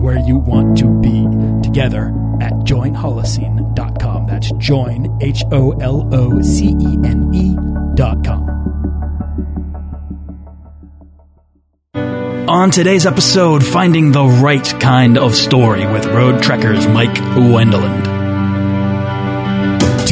where you want to be together at joinholocene.com. That's join, H O L O C E N E.com. On today's episode, finding the right kind of story with road trekkers Mike Wendland.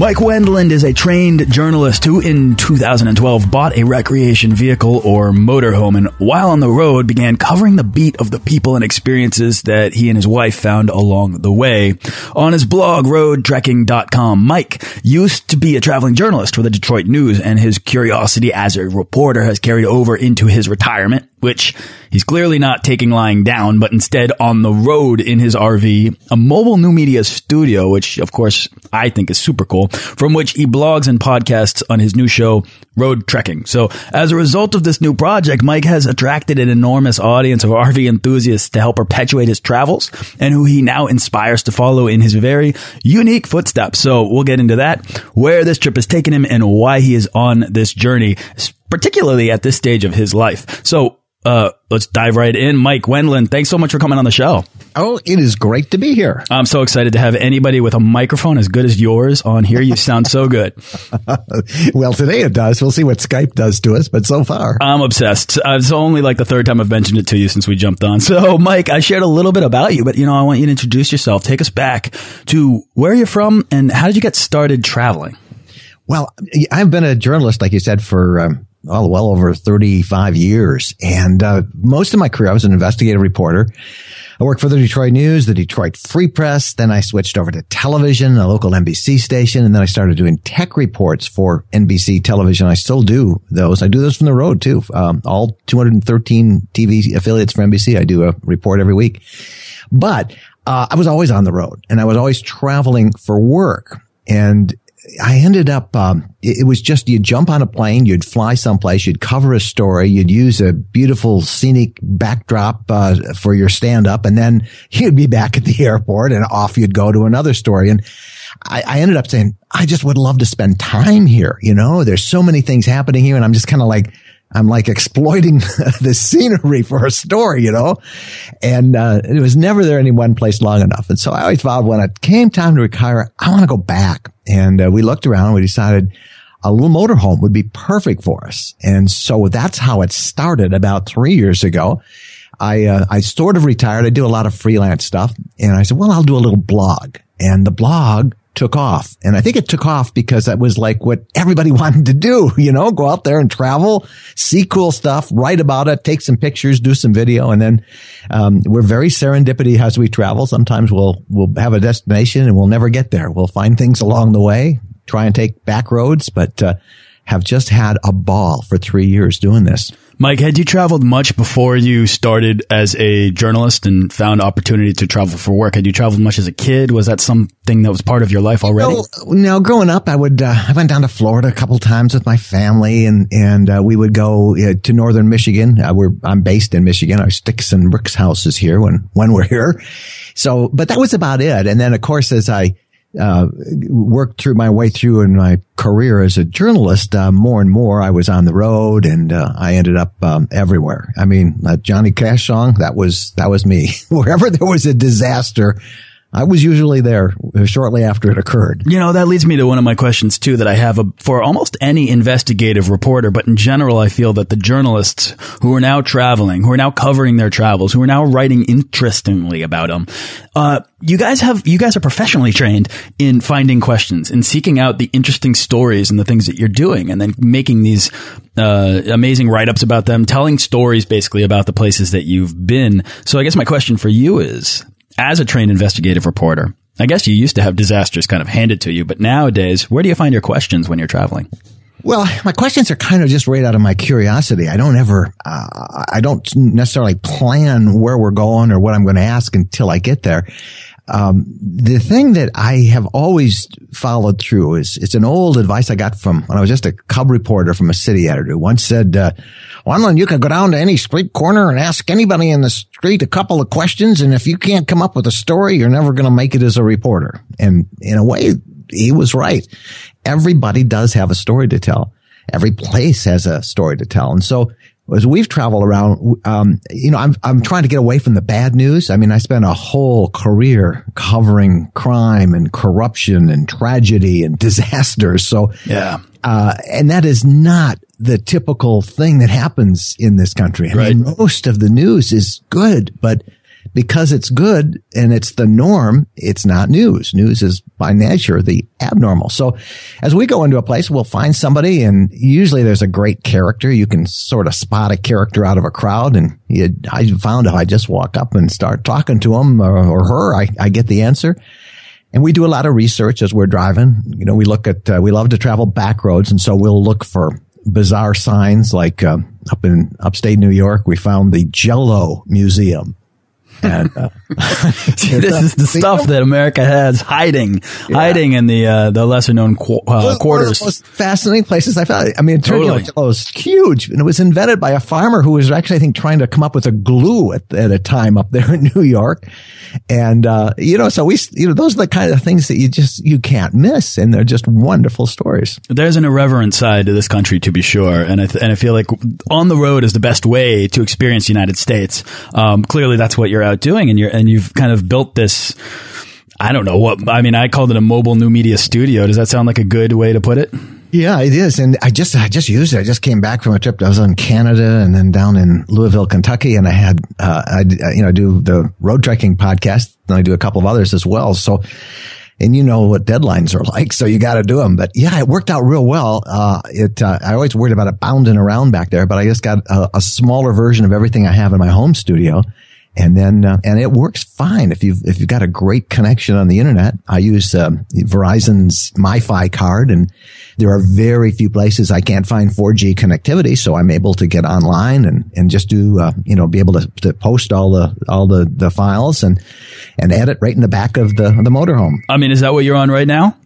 Mike Wendland is a trained journalist who in 2012 bought a recreation vehicle or motorhome and while on the road began covering the beat of the people and experiences that he and his wife found along the way. On his blog, roadtrekking.com, Mike used to be a traveling journalist for the Detroit News and his curiosity as a reporter has carried over into his retirement which he's clearly not taking lying down, but instead on the road in his RV, a mobile new media studio, which of course I think is super cool, from which he blogs and podcasts on his new show, Road Trekking. So as a result of this new project, Mike has attracted an enormous audience of RV enthusiasts to help perpetuate his travels and who he now inspires to follow in his very unique footsteps. So we'll get into that, where this trip has taken him and why he is on this journey, particularly at this stage of his life. So uh, let's dive right in. Mike Wendland, thanks so much for coming on the show. Oh, it is great to be here. I'm so excited to have anybody with a microphone as good as yours on here. You sound so good. well, today it does. We'll see what Skype does to us, but so far. I'm obsessed. Uh, it's only like the third time I've mentioned it to you since we jumped on. So, Mike, I shared a little bit about you, but you know, I want you to introduce yourself. Take us back to where you're from and how did you get started traveling? Well, I've been a journalist, like you said, for um, well, well over 35 years. And uh, most of my career, I was an investigative reporter. I worked for the Detroit News, the Detroit Free Press. Then I switched over to television, a local NBC station. And then I started doing tech reports for NBC television. I still do those. I do those from the road too. Um, all 213 TV affiliates for NBC. I do a report every week. But uh, I was always on the road and I was always traveling for work. And I ended up, um, it, was just, you'd jump on a plane, you'd fly someplace, you'd cover a story, you'd use a beautiful scenic backdrop, uh, for your stand up, and then you'd be back at the airport and off you'd go to another story. And I, I ended up saying, I just would love to spend time here. You know, there's so many things happening here. And I'm just kind of like, I'm like exploiting the scenery for a story, you know, and uh, it was never there any one place long enough. And so I always vowed when it came time to retire, I want to go back. And uh, we looked around and we decided a little motorhome would be perfect for us. And so that's how it started about three years ago. I, uh, I sort of retired. I do a lot of freelance stuff and I said, well, I'll do a little blog and the blog took off. And I think it took off because that was like what everybody wanted to do, you know, go out there and travel, see cool stuff, write about it, take some pictures, do some video. And then, um, we're very serendipity as we travel. Sometimes we'll, we'll have a destination and we'll never get there. We'll find things along the way, try and take back roads, but, uh, have just had a ball for three years doing this. Mike, had you traveled much before you started as a journalist and found opportunity to travel for work? Had you traveled much as a kid? Was that something that was part of your life already? You know, growing up, I would, uh, I went down to Florida a couple times with my family and, and, uh, we would go uh, to northern Michigan. Uh, we're, I'm based in Michigan. Our Sticks and Bricks house is here when, when we're here. So, but that was about it. And then of course, as I, uh, worked through my way through in my career as a journalist, uh, more and more I was on the road and, uh, I ended up, um, everywhere. I mean, that Johnny Cash song, that was, that was me. Wherever there was a disaster, I was usually there shortly after it occurred. You know, that leads me to one of my questions too that I have for almost any investigative reporter, but in general, I feel that the journalists who are now traveling, who are now covering their travels, who are now writing interestingly about them, uh, you guys have, you guys are professionally trained in finding questions and seeking out the interesting stories and the things that you're doing and then making these, uh, amazing write-ups about them, telling stories basically about the places that you've been. So I guess my question for you is, as a trained investigative reporter, I guess you used to have disasters kind of handed to you, but nowadays, where do you find your questions when you're traveling? Well, my questions are kind of just right out of my curiosity. I don't ever, uh, I don't necessarily plan where we're going or what I'm going to ask until I get there. Um, the thing that I have always followed through is it's an old advice I got from when I was just a cub reporter from a city editor. Once said, uh, "One, you can go down to any street corner and ask anybody in the street a couple of questions, and if you can't come up with a story, you're never going to make it as a reporter." And in a way, he was right. Everybody does have a story to tell. Every place has a story to tell, and so as we've traveled around, um, you know, I'm, I'm trying to get away from the bad news. I mean, I spent a whole career covering crime and corruption and tragedy and disasters. So, yeah. Uh, and that is not the typical thing that happens in this country. I right. mean, most of the news is good, but because it's good and it's the norm, it's not news. News is by nature the abnormal. So as we go into a place, we'll find somebody and usually there's a great character. You can sort of spot a character out of a crowd. And I found if I just walk up and start talking to him or, or her, I, I get the answer. And we do a lot of research as we're driving. You know, we look at, uh, we love to travel back roads. And so we'll look for bizarre signs like, uh, up in upstate New York, we found the Jello Museum and uh, See, this is the stuff that America has hiding, yeah. hiding in the uh, the lesser known qu uh, quarters. most fascinating places I found. I mean, it turned totally. out was huge, and it was invented by a farmer who was actually, I think, trying to come up with a glue at, at a time up there in New York. And uh, you know, so we, you know, those are the kind of things that you just you can't miss, and they're just wonderful stories. There's an irreverent side to this country, to be sure, and I and I feel like on the road is the best way to experience the United States. Um, clearly, that's what you're out doing, and you're and you've kind of built this. I don't know what I mean. I called it a mobile new media studio. Does that sound like a good way to put it? Yeah, it is. And I just, I just used it. I just came back from a trip. I was in Canada and then down in Louisville, Kentucky. And I had, uh, I, you know, I do the road trekking podcast and I do a couple of others as well. So, and you know what deadlines are like. So you got to do them. But yeah, it worked out real well. Uh, it, uh, I always worried about it bounding around back there, but I just got a, a smaller version of everything I have in my home studio and then uh, and it works fine if you've if you've got a great connection on the internet. I use uh, Verizon's MiFi card, and there are very few places I can't find 4G connectivity, so I'm able to get online and and just do uh, you know be able to, to post all the all the the files and and edit right in the back of the the motorhome. I mean, is that what you're on right now?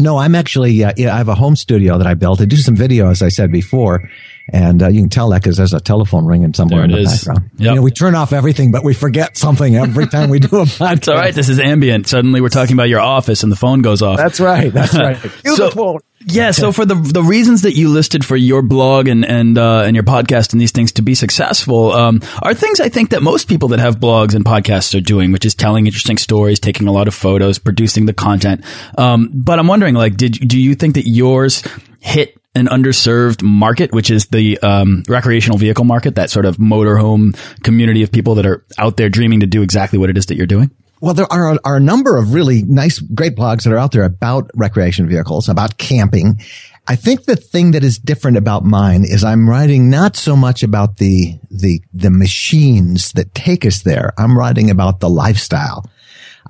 No, I'm actually, uh, yeah, I have a home studio that I built. I do some video, as I said before. And uh, you can tell that because there's a telephone ringing somewhere in the is. background. Yep. You know, we turn off everything, but we forget something every time we do a podcast. It's all right. This is ambient. Suddenly we're talking about your office and the phone goes off. That's right. That's right. so, yeah. So for the the reasons that you listed for your blog and and uh, and your podcast and these things to be successful um, are things I think that most people that have blogs and podcasts are doing, which is telling interesting stories, taking a lot of photos, producing the content. Um, but I'm wondering, like, did do you think that yours hit an underserved market, which is the um, recreational vehicle market, that sort of motorhome community of people that are out there dreaming to do exactly what it is that you're doing? Well, there are, are a number of really nice, great blogs that are out there about recreation vehicles, about camping. I think the thing that is different about mine is I'm writing not so much about the, the, the machines that take us there. I'm writing about the lifestyle,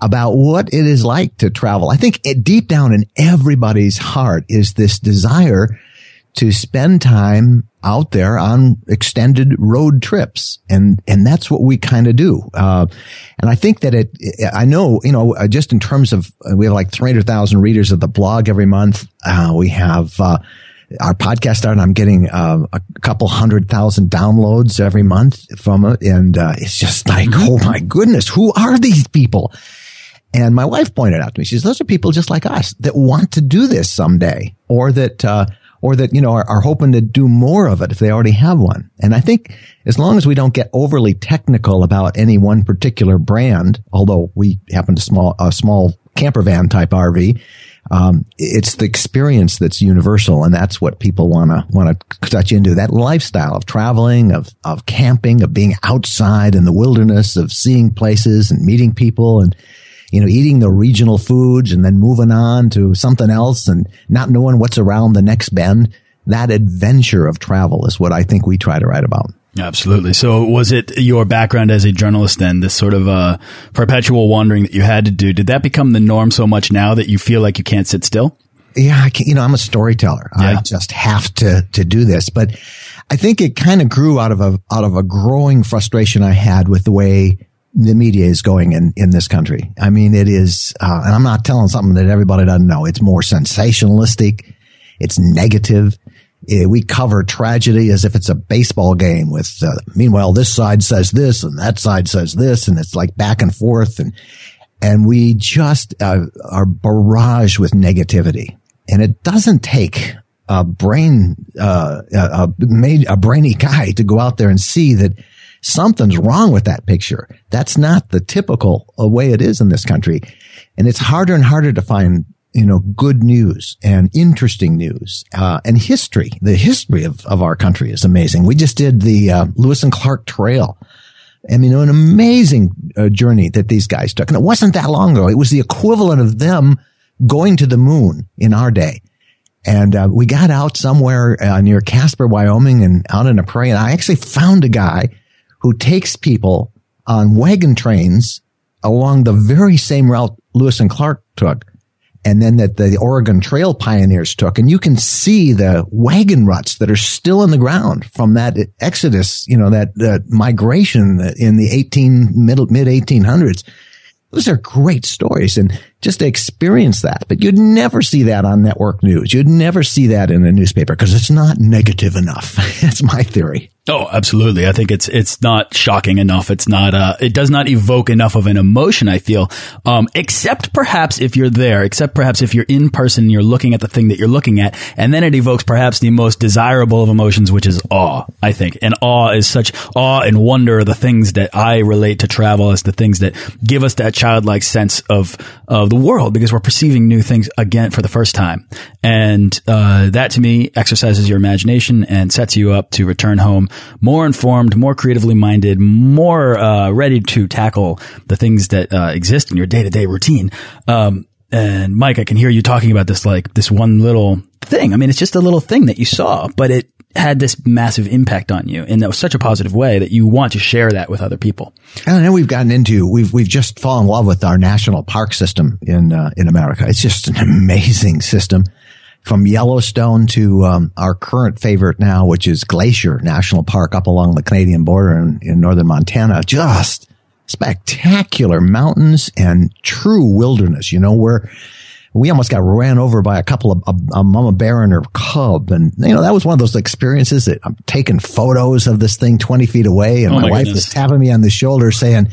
about what it is like to travel. I think it, deep down in everybody's heart is this desire to spend time out there on extended road trips. And, and that's what we kind of do. Uh, and I think that it, I know, you know, uh, just in terms of, uh, we have like 300,000 readers of the blog every month. Uh, we have, uh, our podcast out and I'm getting uh, a couple hundred thousand downloads every month from it. And uh, it's just like, mm-hmm. oh my goodness, who are these people? And my wife pointed out to me, she says, those are people just like us that want to do this someday or that, uh, or that, you know, are, are, hoping to do more of it if they already have one. And I think as long as we don't get overly technical about any one particular brand, although we happen to small, a small camper van type RV, um, it's the experience that's universal, and that's what people want to want to touch into that lifestyle of traveling, of of camping, of being outside in the wilderness, of seeing places and meeting people, and you know, eating the regional foods and then moving on to something else and not knowing what's around the next bend. That adventure of travel is what I think we try to write about. Absolutely. So was it your background as a journalist then, this sort of uh, perpetual wandering that you had to do? Did that become the norm so much now that you feel like you can't sit still? Yeah, I can, you know, I'm a storyteller. Yeah. I just have to to do this, but I think it kind of grew out of a out of a growing frustration I had with the way the media is going in, in this country. I mean, it is, uh, and I'm not telling something that everybody doesn't know. It's more sensationalistic. It's negative. It, eh, we cover tragedy as if it's a baseball game with, uh, meanwhile, this side says this and that side says this and it's like back and forth and, and we just uh, are barraged with negativity. And it doesn't take a brain, uh, a, a, a brainy guy to go out there and see that something's wrong with that picture. That's not the typical uh, way it is in this country. And it's harder and harder to find, you know, good news and interesting news, uh, and history. The history of, of our country is amazing. We just did the, uh, Lewis and Clark Trail. I mean, an amazing uh, journey that these guys took. And it wasn't that long ago. It was the equivalent of them going to the moon in our day. And uh, we got out somewhere uh, near Casper, Wyoming, and out in a prairie. And I actually found a guy who takes people on wagon trains along the very same route Lewis and Clark took and then that the Oregon Trail pioneers took. And you can see the wagon ruts that are still in the ground from that exodus, you know, that, that migration in the 18, middle, mid 1800s. Those are great stories and just to experience that. But you'd never see that on network news. You'd never see that in a newspaper because it's not negative enough. That's my theory. Oh, absolutely. I think it's it's not shocking enough. It's not uh it does not evoke enough of an emotion, I feel. Um except perhaps if you're there, except perhaps if you're in person and you're looking at the thing that you're looking at, and then it evokes perhaps the most desirable of emotions, which is awe, I think. And awe is such awe and wonder are the things that I relate to travel as the things that give us that childlike sense of of the world because we're perceiving new things again for the first time. And uh that to me exercises your imagination and sets you up to return home more informed, more creatively minded, more uh, ready to tackle the things that uh, exist in your day to day routine. Um, and Mike, I can hear you talking about this like this one little thing. I mean, it's just a little thing that you saw, but it had this massive impact on you in such a positive way that you want to share that with other people. And then we've gotten into we've we've just fallen in love with our national park system in uh, in America. It's just an amazing system from Yellowstone to um, our current favorite now, which is Glacier National Park up along the Canadian border in, in northern Montana. Just spectacular mountains and true wilderness. You know where we almost got ran over by a couple of a, a mama bear and her cub, and you know that was one of those experiences that I'm taking photos of this thing 20 feet away, and oh my, my wife was tapping me on the shoulder saying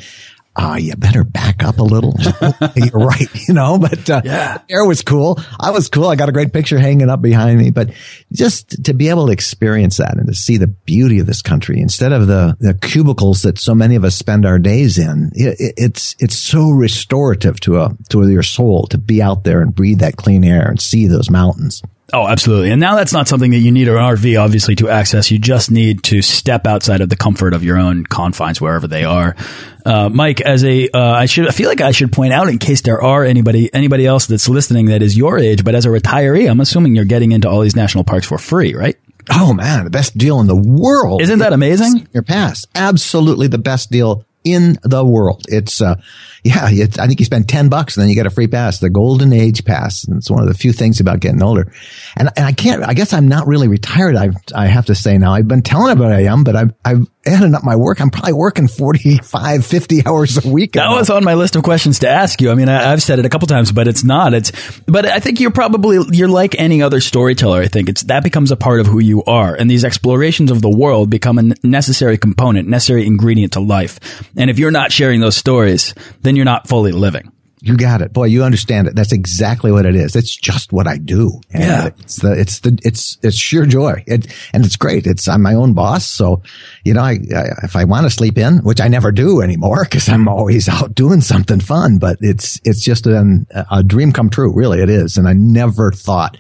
uh, you better back up a little. You're right, you know, but uh, yeah. air was cool. I was cool. I got a great picture hanging up behind me, but just to be able to experience that and to see the beauty of this country instead of the, the cubicles that so many of us spend our days in, it, it's, it's so restorative to a, to your soul to be out there and breathe that clean air and see those mountains. Oh, absolutely. And now that's not something that you need an RV, obviously, to access. You just need to step outside of the comfort of your own confines, wherever they are. Uh, Mike, as a, uh, I should, I feel like I should point out in case there are anybody, anybody else that's listening that is your age, but as a retiree, I'm assuming you're getting into all these national parks for free, right? Oh man, the best deal in the world. Isn't that amazing? Your pass. Absolutely the best deal in the world. It's, uh, yeah, it's, I think you spend 10 bucks and then you get a free pass, the golden age pass. And it's one of the few things about getting older. And, and I can't, I guess I'm not really retired. I, I have to say now, I've been telling everybody I am, but I've, I've added up my work. I'm probably working 45, 50 hours a week. That was on my list of questions to ask you. I mean, I, have said it a couple times, but it's not. It's, but I think you're probably, you're like any other storyteller. I think it's, that becomes a part of who you are. And these explorations of the world become a necessary component, necessary ingredient to life. And if you're not sharing those stories, then you're not fully living. You got it. Boy, you understand it. That's exactly what it is. It's just what I do. And Yeah. It's the, it's the, it's, it's sheer joy. It, and it's great. It's, I'm my own boss. So, you know, I, I if I want to sleep in, which I never do anymore because I'm always out doing something fun, but it's, it's just an, a dream come true. Really, it is. And I never thought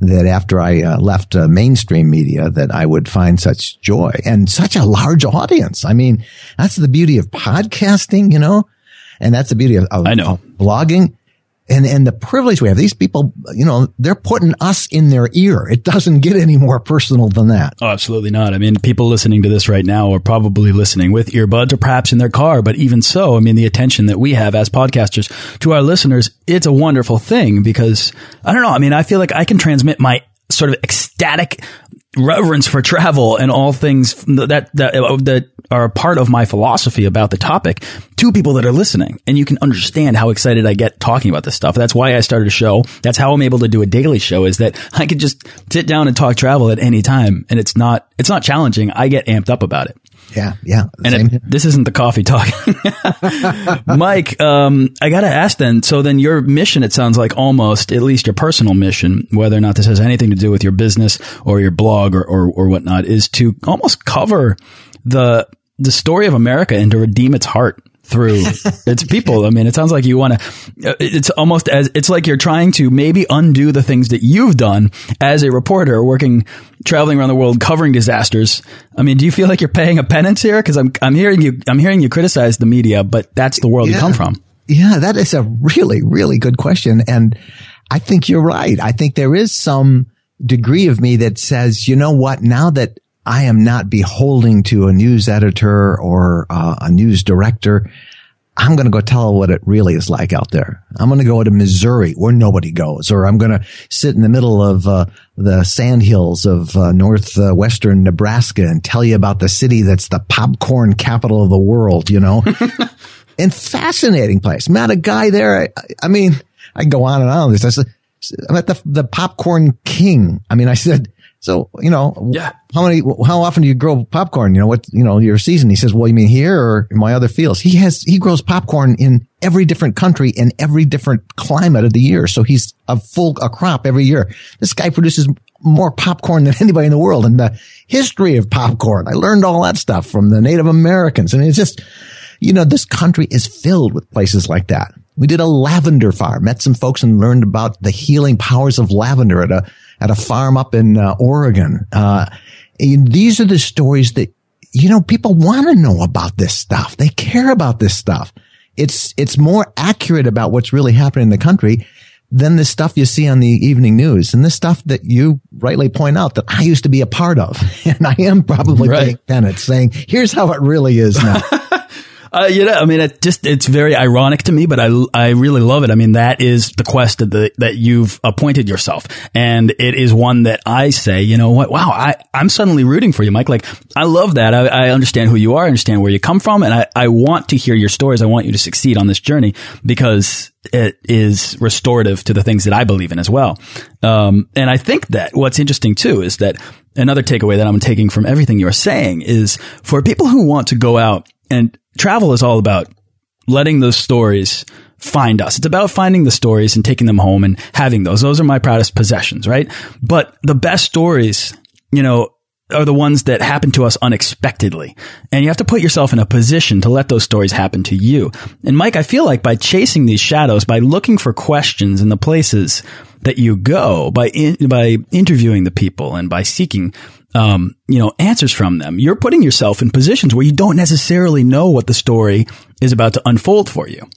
that after I uh, left uh, mainstream media that I would find such joy and such a large audience. I mean, that's the beauty of podcasting, you know, and that's the beauty of, of, I know. of blogging and, and the privilege we have. These people, you know, they're putting us in their ear. It doesn't get any more personal than that. Oh, absolutely not. I mean, people listening to this right now are probably listening with earbuds or perhaps in their car. But even so, I mean, the attention that we have as podcasters to our listeners, it's a wonderful thing because I don't know. I mean, I feel like I can transmit my sort of ecstatic reverence for travel and all things that, that, uh, that are a part of my philosophy about the topic to people that are listening. And you can understand how excited I get talking about this stuff. That's why I started a show. That's how I'm able to do a daily show is that I can just sit down and talk travel at any time. And it's not, it's not challenging. I get amped up about it. Yeah. Yeah. And it, this isn't the coffee talk. Mike, um, I got to ask then. So then your mission, it sounds like almost, at least your personal mission, whether or not this has anything to do with your business or your blog or, or, or whatnot, is to almost cover the, the story of America and to redeem its heart through its people. I mean, it sounds like you want to, uh, it's almost as, it's like you're trying to maybe undo the things that you've done as a reporter working, traveling around the world, covering disasters. I mean, do you feel like you're paying a penance here? Cause I'm, I'm hearing you, I'm hearing you criticize the media, but that's the world you come from. Yeah, that is a really, really good question. And I think you're right. I think there is some degree of me that says, you know what, now that I am not beholding to a news editor or uh, a news director, I'm going to go tell what it really is like out there. I'm going to go to Missouri where nobody goes, or I'm going to sit in the middle of uh, the sandhills of uh, northwestern Nebraska and tell you about the city that's the popcorn capital of the world, you know? and fascinating place. Met a guy there. I, I mean, I go on and on this. I said, I'm at the, the popcorn king. I mean, I said, so, you know, Yeah. how many, how often do you grow popcorn? You know, what, you know, your season? He says, well, you mean here or in my other fields? He has, he grows popcorn in every different country in every different climate of the year. So he's a full, a crop every year. This guy produces more popcorn than anybody in the world and the history of popcorn. I learned all that stuff from the Native Americans. and it's just, you know, this country is filled with places like that. We did a lavender farm, met some folks and learned about the healing powers of lavender at a, at a farm up in uh, Oregon. Uh, these are the stories that, you know, people want to know about this stuff. They care about this stuff. It's, it's more accurate about what's really happening in the country than the stuff you see on the evening news and the stuff that you rightly point out that I used to be a part of. And I am probably Right. paying penance saying, here's how it really is now. Uh, you know, I mean, it just, it's very ironic to me, but I, I really love it. I mean, that is the quest that, the, that you've appointed yourself. And it is one that I say, you know what? Wow. I, I'm suddenly rooting for you, Mike. Like, I love that. I, I understand who you are. I understand where you come from. And I, I want to hear your stories. I want you to succeed on this journey because it is restorative to the things that I believe in as well. Um, and I think that what's interesting too is that another takeaway that I'm taking from everything you're saying is for people who want to go out and travel is all about letting those stories find us. It's about finding the stories and taking them home and having those. Those are my proudest possessions, right? But the best stories, you know, are the ones that happen to us unexpectedly. And you have to put yourself in a position to let those stories happen to you. And Mike, I feel like by chasing these shadows, by looking for questions in the places that you go, by in, by interviewing the people and by seeking um, you know, answers from them. You're putting yourself in positions where you don't necessarily know what the story is about to unfold for you.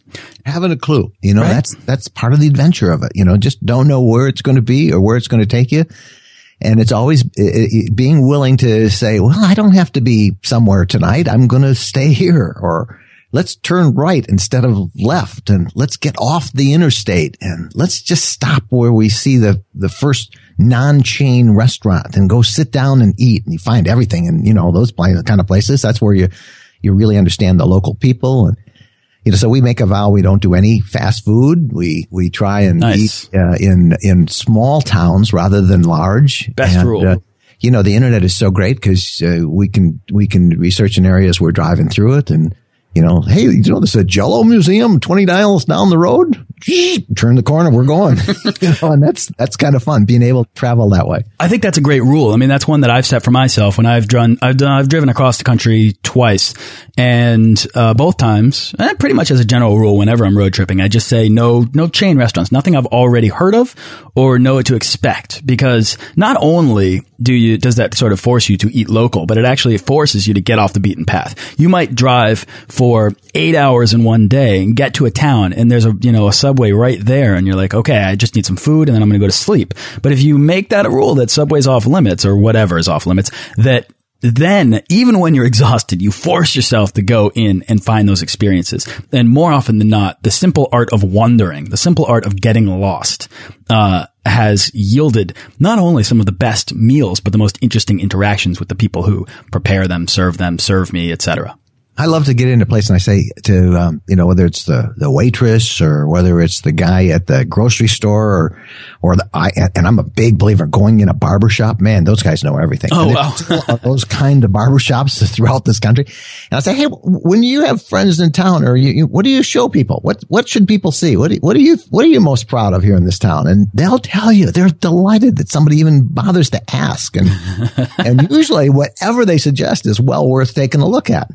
having a clue. You know, that's, that's part of the adventure of it. You know, just don't know where it's going to be or where it's going to take you. And it's always uh, uh, being willing to say, well, I don't have to be somewhere tonight. I'm going to stay here or let's turn right instead of left and let's get off the interstate and let's just stop where we see the, the first non-chain restaurant and go sit down and eat and you find everything and you know those kind of places. That's where you, you really understand the local people and you know, so we make a vow we don't do any fast food. We we try and Nice. eat uh, in in small towns rather than large. Best And, rule. uh, you know, the internet is so great because uh, we can we can research in areas we're driving through it, and you know, hey, you know, there's a Jello museum 20 miles down the road. Turn the corner, we're going. you know, and that's that's kind of fun being able to travel that way. I think that's a great rule. I mean, that's one that I've set for myself when I've done I've done I've driven across the country twice, and uh, both times, eh, pretty much as a general rule, whenever I'm road tripping, I just say no no chain restaurants, nothing I've already heard of or know what to expect, because not only do you does that sort of force you to eat local, but it actually forces you to get off the beaten path. You might drive for eight hours in one day and get to a town and there's a, you know, a subway right there. And you're like, okay, I just need some food and then I'm going to go to sleep. But if you make that a rule that subway's off limits or whatever is off limits, that then even when you're exhausted, you force yourself to go in and find those experiences. And more often than not, the simple art of wandering, the simple art of getting lost, uh, has yielded not only some of the best meals, but the most interesting interactions with the people who prepare them, serve them, serve me, etc. I love to get into a place and I say to, um, you know, whether it's the, the waitress or whether it's the guy at the grocery store or, or the, I, and I'm a big believer going in a barber shop. Man, those guys know everything. Oh, wow. those kind of barber shops throughout this country. And I say, Hey, when you have friends in town or you, you what do you show people? What, what should people see? What, do, what are you, what are you most proud of here in this town? And they'll tell you they're delighted that somebody even bothers to ask. And, and usually whatever they suggest is well worth taking a look at.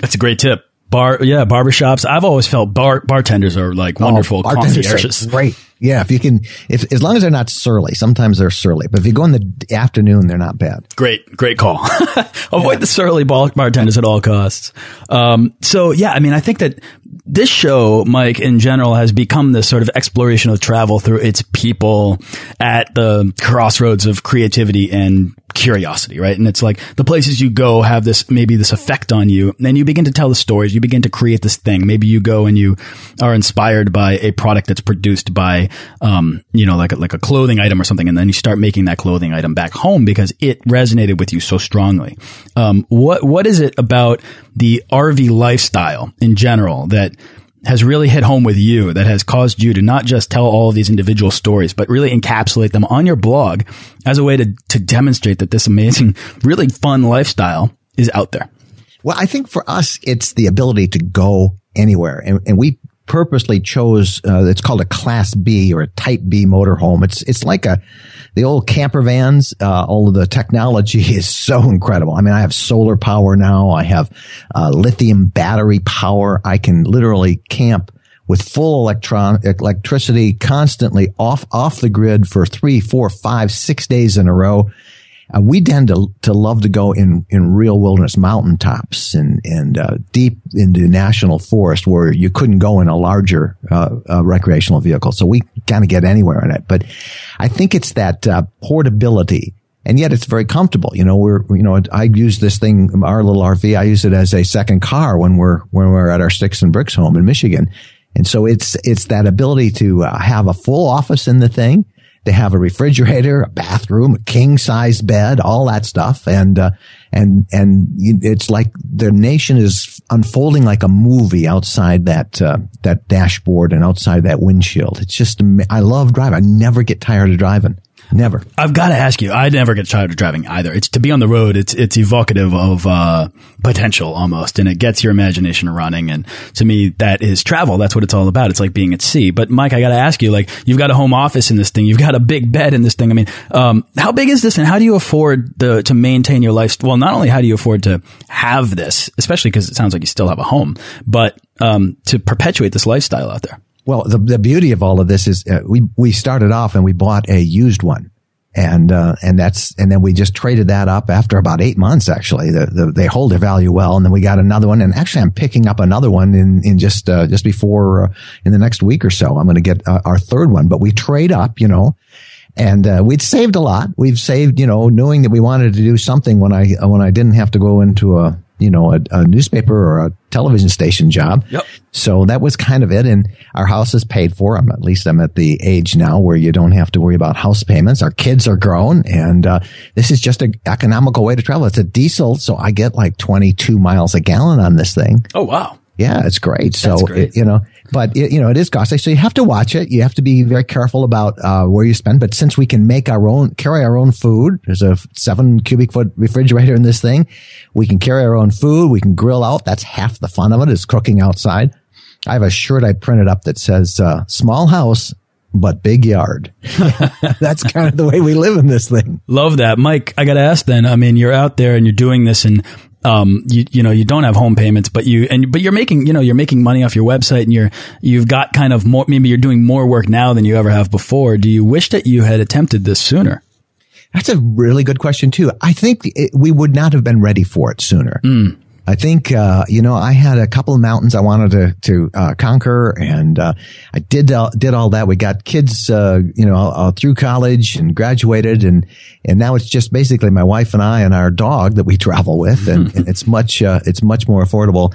That's a great tip. Bar, yeah, barbershops. I've always felt bar bartenders are like oh, wonderful, oh, bartenders great. Yeah, if you can, if as long as they're not surly. Sometimes they're surly, but if you go in the afternoon, they're not bad. Great, great call. Avoid yeah. the surly bartenders at all costs. Um, so yeah, I mean, I think that this show, Mike, in general, has become this sort of exploration of travel through its people at the crossroads of creativity and curiosity, right? And it's like the places you go have this, maybe this effect on you. And then you begin to tell the stories. You begin to create this thing. Maybe you go and you are inspired by a product that's produced by, um, you know, like a, like a clothing item or something. And then you start making that clothing item back home because it resonated with you so strongly. Um, what, what is it about the RV lifestyle in general that has really hit home with you that has caused you to not just tell all of these individual stories, but really encapsulate them on your blog as a way to, to demonstrate that this amazing, really fun lifestyle is out there? Well, I think for us, it's the ability to go anywhere. And, and we purposely chose, uh, it's called a class B or a type B motorhome. It's, it's like a, the old camper vans, uh, all of the technology is so incredible. I mean, I have solar power now. I have uh, lithium battery power. I can literally camp with full electron electricity constantly off off the grid for three, four, five, six days in a row. Uh, we tend to, to love to go in, in real wilderness mountaintops and, and, uh, deep into national forest where you couldn't go in a larger, uh, uh recreational vehicle. So we kind of get anywhere in it. But I think it's that, uh, portability. And yet it's very comfortable. You know, we're, you know, I use this thing, our little RV, I use it as a second car when we're, when we're at our sticks and bricks home in Michigan. And so it's, it's that ability to uh, have a full office in the thing they have a refrigerator, a bathroom, a king size bed, all that stuff. And, uh, and, and it's like the nation is unfolding like a movie outside that, uh, that dashboard and outside that windshield. It's just, I love driving. I never get tired of driving. Never. I've got to ask you. I never get tired of driving either. It's to be on the road. It's it's evocative of uh, potential almost, and it gets your imagination running. And to me, that is travel. That's what it's all about. It's like being at sea. But Mike, I got to ask you. Like, you've got a home office in this thing. You've got a big bed in this thing. I mean, um, how big is this, and how do you afford the to maintain your life? Well, not only how do you afford to have this, especially because it sounds like you still have a home, but um, to perpetuate this lifestyle out there. Well, the, the beauty of all of this is uh, we, we started off and we bought a used one. And, uh, and that's, and then we just traded that up after about eight months, actually. The, the, they hold their value well. And then we got another one. And actually, I'm picking up another one in, in just, uh, just before, uh, in the next week or so. I'm going to get uh, our third one, but we trade up, you know, and uh, we'd saved a lot. We've saved, you know, knowing that we wanted to do something when I when I didn't have to go into a you know, a, a, newspaper or a television station job. Yep. So that was kind of it. And our house is paid for. I'm at least I'm at the age now where you don't have to worry about house payments. Our kids are grown and, uh, this is just an economical way to travel. It's a diesel. So I get like 22 miles a gallon on this thing. Oh, wow. Yeah, it's great. So, great. It, you know, but it, you know, it is costly. So you have to watch it. You have to be very careful about uh, where you spend. But since we can make our own, carry our own food, there's a seven cubic foot refrigerator in this thing. We can carry our own food. We can grill out. That's half the fun of it is cooking outside. I have a shirt I printed up that says, uh, small house, but big yard. That's kind of the way we live in this thing. Love that. Mike, I got to ask then, I mean, you're out there and you're doing this and um, you, you know, you don't have home payments, but you, and, but you're making, you know, you're making money off your website and you're, you've got kind of more, maybe you're doing more work now than you ever have before. Do you wish that you had attempted this sooner? That's a really good question too. I think it, we would not have been ready for it sooner. Mm. I think, uh, you know, I had a couple of mountains I wanted to, to, uh, conquer and, uh, I did, uh, did all that. We got kids, uh, you know, uh, through college and graduated and, and now it's just basically my wife and I and our dog that we travel with and, and it's much, it's much more affordable.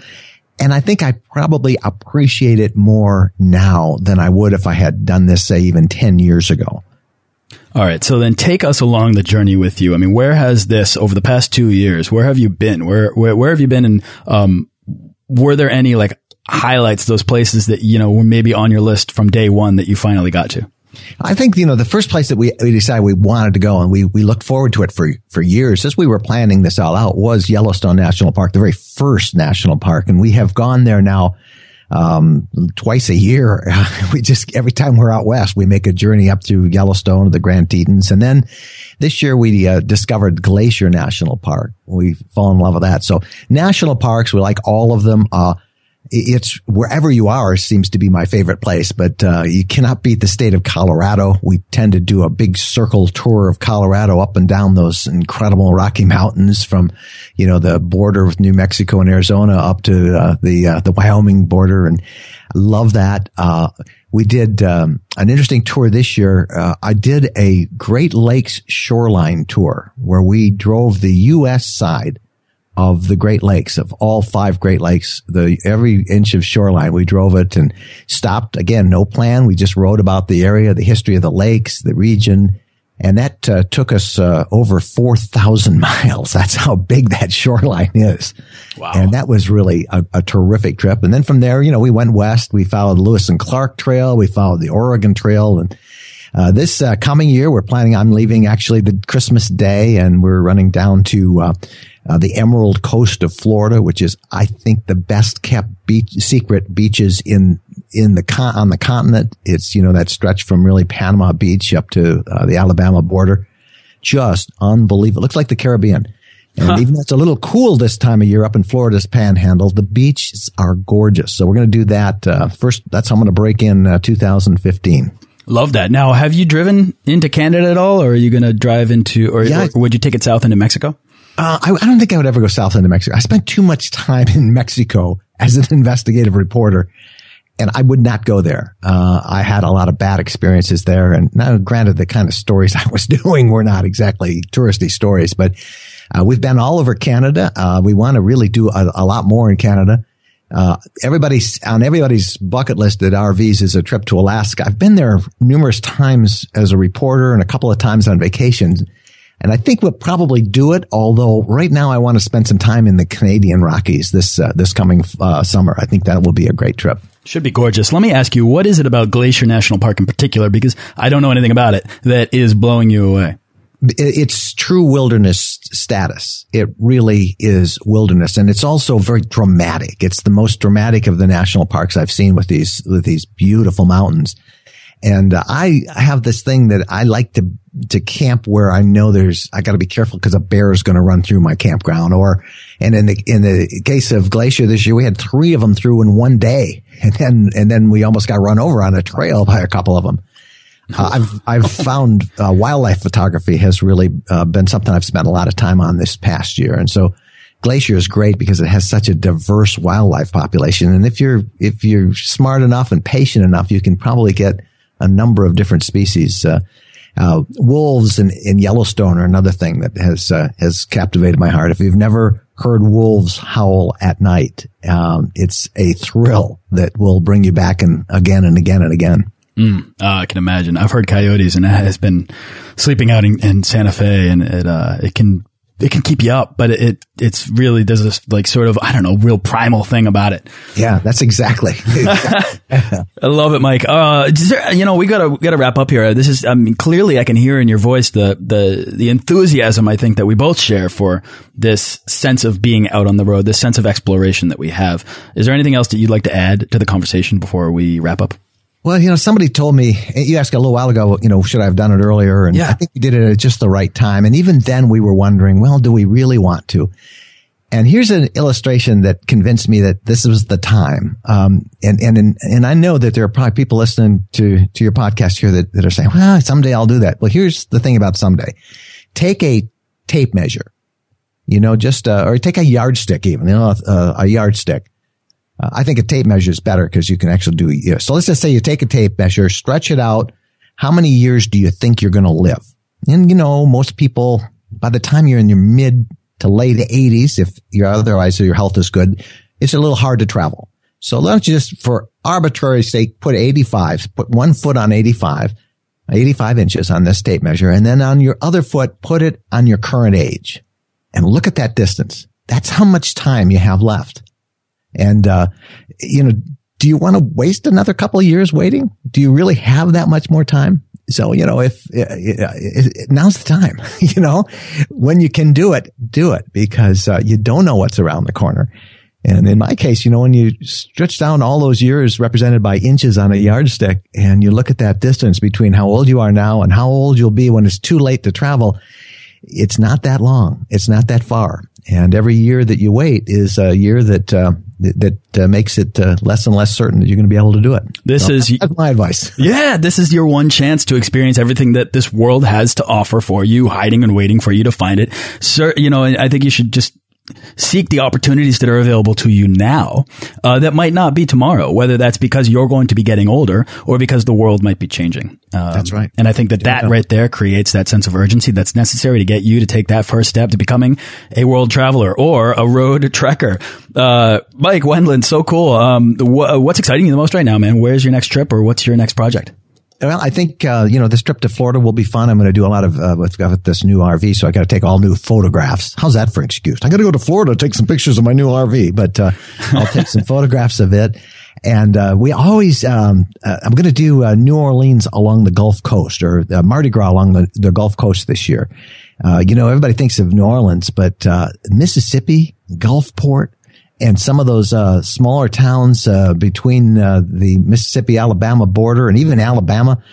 And I think I probably appreciate it more now than I would if I had done this, say, even 10 years ago. All right. So then take us along the journey with you. I mean, where has this over the past two years, where have you been? Where, where, where have you been? And, um, were there any like highlights, those places that, you know, were maybe on your list from day one that you finally got to? I think, you know, the first place that we, we decided we wanted to go and we, we looked forward to it for, for years as we were planning this all out was Yellowstone National Park, the very first national park. And we have gone there now um, twice a year. we just, every time we're out west, we make a journey up through Yellowstone to the Grand Tetons. And then this year we uh, discovered Glacier National Park. We fall in love with that. So national parks, we like all of them. Uh, it's wherever you are seems to be my favorite place, but uh, you cannot beat the state of Colorado. We tend to do a big circle tour of Colorado up and down those incredible Rocky Mountains from, you know, the border with New Mexico and Arizona up to uh, the uh, the Wyoming border, and I love that. Uh, we did um, an interesting tour this year. Uh, I did a Great Lakes shoreline tour where we drove the U.S. side of the Great Lakes, of all five Great Lakes, the every inch of shoreline. We drove it and stopped again, no plan. We just wrote about the area, the history of the lakes, the region. And that uh, took us uh, over 4,000 miles. That's how big that shoreline is. Wow. And that was really a, a, terrific trip. And then from there, you know, we went west. We followed the Lewis and Clark Trail. We followed the Oregon Trail. And uh, this uh, coming year, we're planning on leaving actually the Christmas day and we're running down to uh, the Emerald Coast of Florida, which is, I think, the best kept beach, secret beaches in in the con- on the continent. It's you know that stretch from really Panama Beach up to uh, the Alabama border, just unbelievable. It looks like the Caribbean. And huh. even though it's a little cool this time of year up in Florida's Panhandle, the beaches are gorgeous. So we're going to do that uh, first. That's how I'm going to break in uh, 2015. Love that. Now, have you driven into Canada at all, or are you going to drive into, or, yeah. or would you take it south into Mexico? Uh, I, I, don't think I would ever go south into Mexico. I spent too much time in Mexico as an investigative reporter, and I would not go there. Uh, I had a lot of bad experiences there, and now, granted, the kind of stories I was doing were not exactly touristy stories, but uh, we've been all over Canada. Uh, we want to really do a, a, lot more in Canada. Uh, everybody's on everybody's bucket list at RVs is a trip to Alaska. I've been there numerous times as a reporter and a couple of times on vacations and I think we'll probably do it. Although right now I want to spend some time in the Canadian Rockies this uh, this coming uh, summer. I think that will be a great trip. Should be gorgeous. Let me ask you, what is it about Glacier National Park in particular? Because I don't know anything about it that is blowing you away. It's true wilderness status. It really is wilderness, and it's also very dramatic. It's the most dramatic of the national parks I've seen with these with these beautiful mountains. And uh, I have this thing that I like to to camp where I know there's I got to be careful because a bear is going to run through my campground. Or and in the in the case of Glacier this year, we had three of them through in one day, and then and then we almost got run over on a trail by a couple of them. Uh, I've I've found uh, wildlife photography has really uh, been something I've spent a lot of time on this past year, and so Glacier is great because it has such a diverse wildlife population. And if you're if you're smart enough and patient enough, you can probably get a number of different species. Uh, uh, wolves in, in Yellowstone are another thing that has uh, has captivated my heart. If you've never heard wolves howl at night, um, it's a thrill that will bring you back and again and again and again. Mm, uh, I can imagine. I've heard coyotes, and it has been sleeping out in, in Santa Fe, and it uh, it can it can keep you up, but it, it's really, there's this like sort of, I don't know, real primal thing about it. Yeah, that's exactly. I love it, Mike. Uh, there, you know, we gotta, we gotta wrap up here. This is, I mean, clearly I can hear in your voice the, the, the enthusiasm I think that we both share for this sense of being out on the road, this sense of exploration that we have. Is there anything else that you'd like to add to the conversation before we wrap up? Well, you know, somebody told me, you asked a little while ago, you know, should I have done it earlier? And yeah. I think we did it at just the right time. And even then we were wondering, well, do we really want to? And here's an illustration that convinced me that this was the time. Um, and, and, and I know that there are probably people listening to, to your podcast here that, that are saying, well, someday I'll do that. Well, here's the thing about someday. Take a tape measure, you know, just, uh, or take a yardstick even, you know, uh, a yardstick uh, I think a tape measure is better because you can actually do it. So let's just say you take a tape measure, stretch it out. How many years do you think you're going to live? And you know, most people, by the time you're in your mid to late 80s, if you're otherwise your health is good, it's a little hard to travel. So let's just, for arbitrary sake, put 85, put one foot on 85, 85 inches on this tape measure. And then on your other foot, put it on your current age and look at that distance. That's how much time you have left. And, uh, you know, do you want to waste another couple of years waiting? Do you really have that much more time? So, you know, if uh, uh now's the time, you know, when you can do it, do it because uh, you don't know what's around the corner. And in my case, you know, when you stretch down all those years represented by inches on a yardstick and you look at that distance between how old you are now and how old you'll be when it's too late to travel, it's not that long. It's not that far. And every year that you wait is a year that, uh, that, uh, makes it uh, less and less certain that you're going to be able to do it. This so is that's my advice. Yeah, this is your one chance to experience everything that this world has to offer for you, hiding and waiting for you to find it. Sir, you know, I think you should just seek the opportunities that are available to you now uh, that might not be tomorrow, whether that's because you're going to be getting older or because the world might be changing. Um, that's right. And I think that that right there creates that sense of urgency that's necessary to get you to take that first step to becoming a world traveler or a road trekker. Uh, Mike Wendland, so cool. Um, wh what's exciting you the most right now, man? Where's your next trip or what's your next project? Well, I think uh, you know this trip to Florida will be fun. I'm going to do a lot of uh, with, with this new RV, so I got to take all new photographs. How's that for an excuse? I got to go to Florida to take some pictures of my new RV, but uh, I'll take some photographs of it. And uh, we always, um, uh, I'm going to do uh, New Orleans along the Gulf Coast or uh, Mardi Gras along the, the Gulf Coast this year. Uh, you know, everybody thinks of New Orleans, but uh, Mississippi, Gulfport, and some of those uh, smaller towns uh, between uh, the Mississippi Alabama border and even Alabama,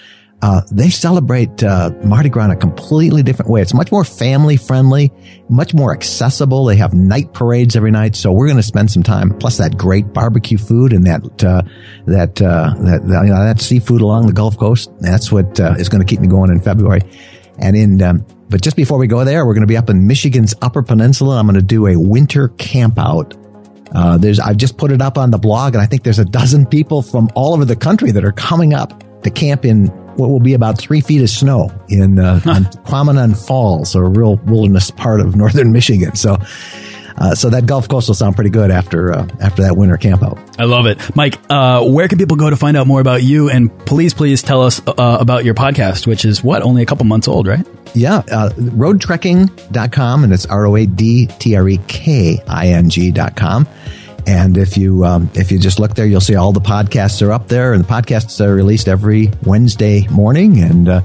uh, they celebrate uh, Mardi Gras in a completely different way. It's much more family friendly, much more accessible. They have night parades every night, so we're going to spend some time. Plus that great barbecue food and that uh, that, that you know, that seafood along the Gulf Coast. That's what is going to keep me going in February. And in um, but just before we go there, we're going to be up in Michigan's Upper Peninsula. I'm going to do a winter camp out uh, there's, I've just put it up on the blog and I think there's a dozen people from all over the country that are coming up to camp in what will be about three feet of snow in, uh, huh. Falls, a real wilderness part of northern Michigan. So, uh, so that Gulf Coast will sound pretty good after uh, after that winter campout. I love it, Mike. Uh, where can people go to find out more about you? And please, please tell us uh, about your podcast, which is what only a couple months old, right? Yeah, uh, roadtreking.com, and it's R O A D T R E K I N G.com. And if you um, if you just look there, you'll see all the podcasts are up there, and the podcasts are released every Wednesday morning, and uh,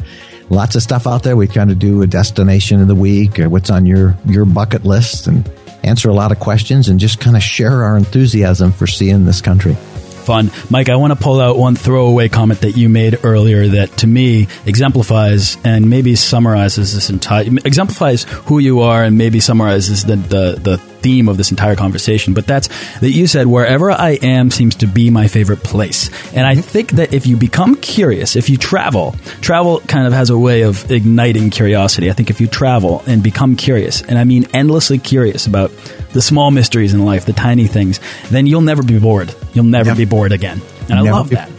lots of stuff out there. We kind of do a destination of the week, or what's on your your bucket list, and answer a lot of questions and just kind of share our enthusiasm for seeing this country. Fun. Mike, I want to pull out one throwaway comment that you made earlier that to me exemplifies and maybe summarizes this entire, exemplifies who you are and maybe summarizes the, the, the theme of this entire conversation, but that's that you said wherever I am seems to be my favorite place. And I think that if you become curious, if you travel, travel kind of has a way of igniting curiosity. I think if you travel and become curious, and I mean endlessly curious about the small mysteries in life, the tiny things, then you'll never be bored. You'll never be bored again. And I love that.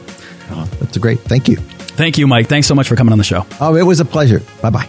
Oh, that's a great. Thank you. Thank you, Mike. Thanks so much for coming on the show. Oh, it was a pleasure. Bye bye.